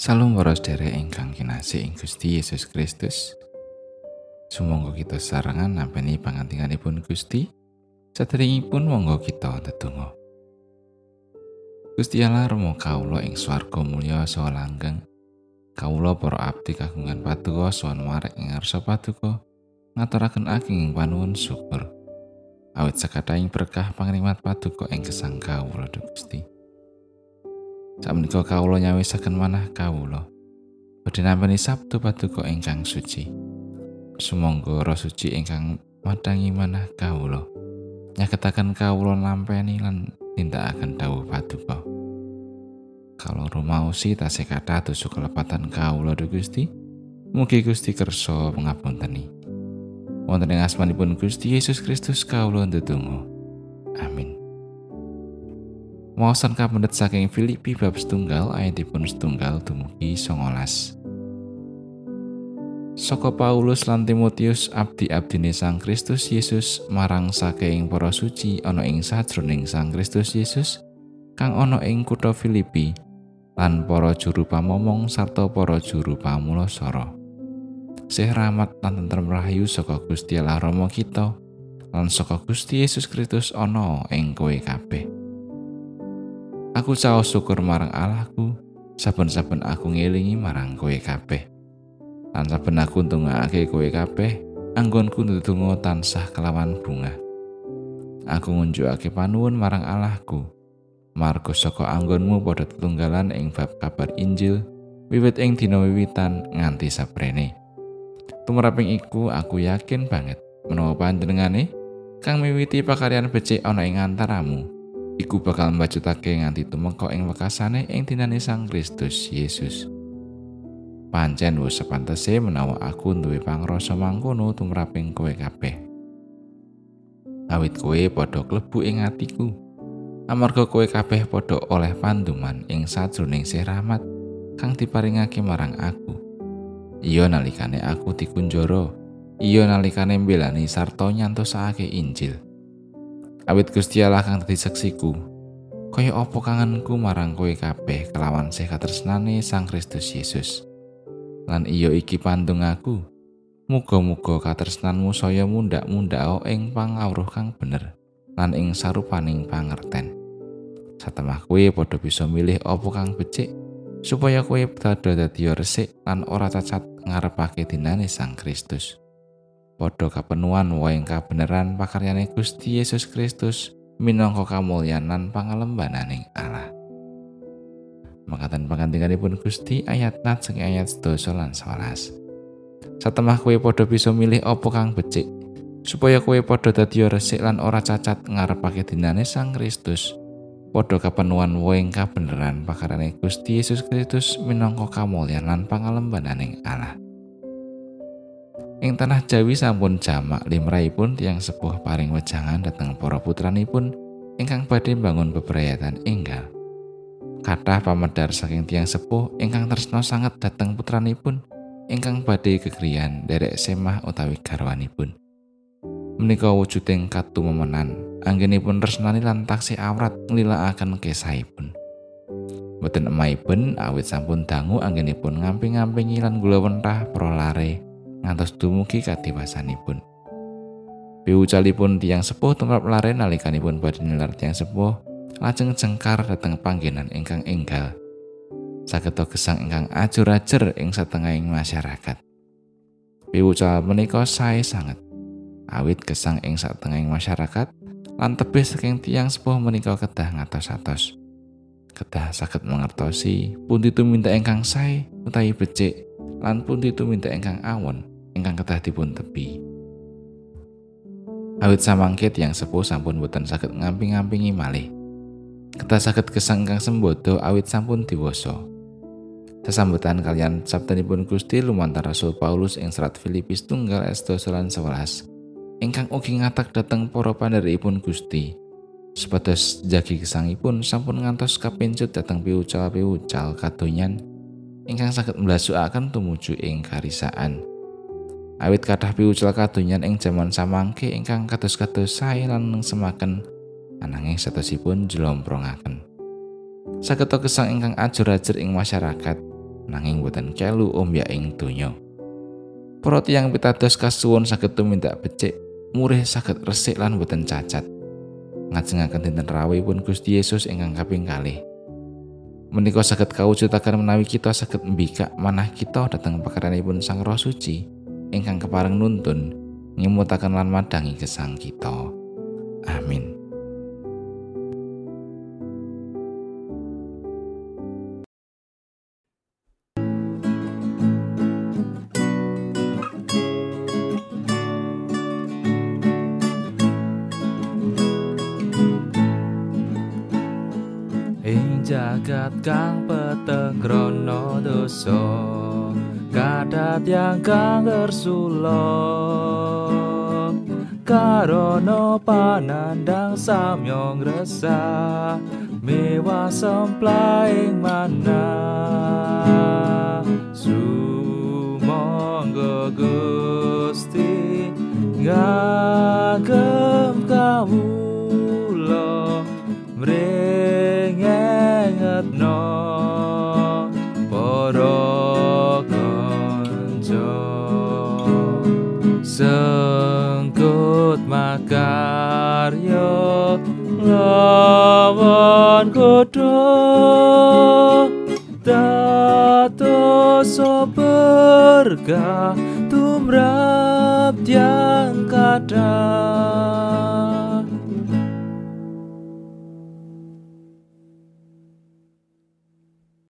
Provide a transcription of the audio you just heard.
Salam para sedherek ingkang kinasih ing Gusti Yesus Kristus. Sumangga kita sarangan nampeni pangantinganipun Gusti. Saderengipun monggo kita ndedonga. Gusti Allah remo kawula ing swarga mulya saha langgeng. Kawula para abdi kagungan paduka saha marek ing ngarsa paduka ngaturaken ageng panuwun syukur. Awit sakataing berkah pangrimat paduka ing gesang kawula Gusti. Sakmenika kawula nyawisaken manah kawula. Badhe nampi Sabtu Paduka ingkang suci. Sumangga Roh Suci ingkang madangi manah kawula. Nyaketaken kawula nampeni lan nindakaken dawuh Paduka. Kalau rumaosi tasih kathah dosa kelepatan kawula Gusti. Mugi Gusti kersa pangapunteni. Wonten ing asmanipun Gusti Yesus Kristus kawula ndedonga. Amin. Wawasan kapendet saking Filipi bab setunggal ayatipun setunggal dumugi songolas. Soko Paulus lan Timotius abdi-abdine Sang Kristus Yesus marang saking para suci ana ing sajroning Sang Kristus Yesus kang ana ing kutha Filipi lan para juru pamomong sarta para juru pamulasara. Sih rahmat lan tentrem rahayu saka Gusti Allah Rama kita lan saka Gusti Yesus Kristus ana ing kowe kabeh. Aku caos syukur marang Allahku saben-saben aku ngelingi marang kowe kabeh. Lan saben aku ndongaake kowe kabeh, anggonku ndedonga tansah kelawan bunga. Aku ngunjukake panuwun marang Allahku. Margo saka anggonmu padha tetunggalan ing bab kabar Injil wiwit ing dina wiwitan nganti saprene. Tumraping iku aku yakin banget menawa panjenengane kang miwiti pakaryan becik ana ing antaramu iku bakal mbajutake nganti tumeka ing wekasane ing dinane Sang Kristus Yesus. Pancen wis sepantese menawa aku duwe pangrasa mangkono tumraping kowe kabeh. Awit kowe padha klebu ing atiku. Amarga kowe kabeh padha oleh panduman ing sajroning sih rahmat kang diparingake marang aku. Iya nalikane aku dikunjara, iya nalikane mbelani sarta nyantosake Injil. Awit Gusti Allah kang dadi seksiku. Kaya apa kangenku marang kowe kabeh kelawan sih katresnane Sang Kristus Yesus? Lan iya iki pandung aku. Muga-muga katresnanmu saya mundak-mundak ing pangawruh kang bener lan ing sarupaning pangerten. Satemah kowe padha bisa milih apa kang becik supaya kowe dadi dadi resik lan ora cacat ngarepake dinane Sang Kristus padha kapenuan waing kabeneran pakaryane Gusti Yesus Kristus minangka kamulyan lan pangalembananing Allah. Makatan pangandikanipun Gusti ayat nat sing ayat 12 lan 11. Satemah kowe padha bisa milih apa kang becik supaya kowe padha dadi resik lan ora cacat ngarepake dinane Sang Kristus. Padha kapenuan waing kabeneran pakarane Gusti Yesus Kristus minangka kamulyan lan pangalembananing Allah. Ing tanah Jawi sampun jamak limrahipun tiang sepuh paring wejangan dhateng para putranipun ingkang badhe bangun bebrayatan enggal. Kathah pamedar saking tiang sepuh ingkang tresno sanget dhateng putranipun ingkang badhe kekriyan derek semah utawi garwanipun. Menika wujuding katumemenan, anggenipun resnani lan taksih awrat nglilakaken kesahipun. Boten emaipun awit sampun dangu anggenipun ngamping-ngampingi lan gula wentah prolare ngantos dumugi kadiwasanipun. Piwucalipun tiang sepuh tumrap lare nalikanipun badhe nilar tiang sepuh lajeng jengkar dhateng panggenan ingkang enggal. Sageta gesang ingkang ajur-ajur ing satengahing masyarakat. Piwucal menika sae sanget. Awit gesang ing satengahing masyarakat lan tebih saking tiang sepuh menika kedah ngatos-atos. Kedah saged mengertosi pundi minta ingkang sae utawi becik lan pundi minta ingkang awon ingkang kedah dipun tepi. Awit samangkit yang sepuh sampun boten saged ngamping-ngampingi malih. Kedah saged gesang ingkang sembodo awit sampun diwasa. Sesambutan kalian sabdanipun Gusti lumantar Rasul Paulus ing serat Filipis tunggal S2 lan 11 ingkang ugi ngatak dateng para pandheripun Gusti. Sepados jagi gesangipun sampun ngantos kapincut dateng piucal-piucal kadonyan ingkang saged mblasukaken tumuju ing karisaan. Awit kathah piwucal kadonyan ing jaman samangke ingkang kados-kados sae lan semaken ananging satosipun jlomprongaken. Sageta gesang ingkang ajur-ajur ing masyarakat nanging boten kelu ombya ing donya. Para tiyang pitados kasuwun saged tumindak becik, murih saged resik lan boten cacat. Ngajengaken dinten rawuhipun Gusti Yesus ingkang kaping kalih. Menika saged kawujudaken menawi kita saged mbikak manah kita dhateng pekaranipun Sang Roh Suci ingkang kepareng nuntun ngimutaken lan madangi gesang kita. Amin. jagat kang peteng krana dosa kadat yang kang gersula karono panandang samyong resah mewah semplaing mana? Sumangga Gusti ngagem kawula mrengengetno para Sambut makaryo lawan kodo Tato soberga tumrap yang kadang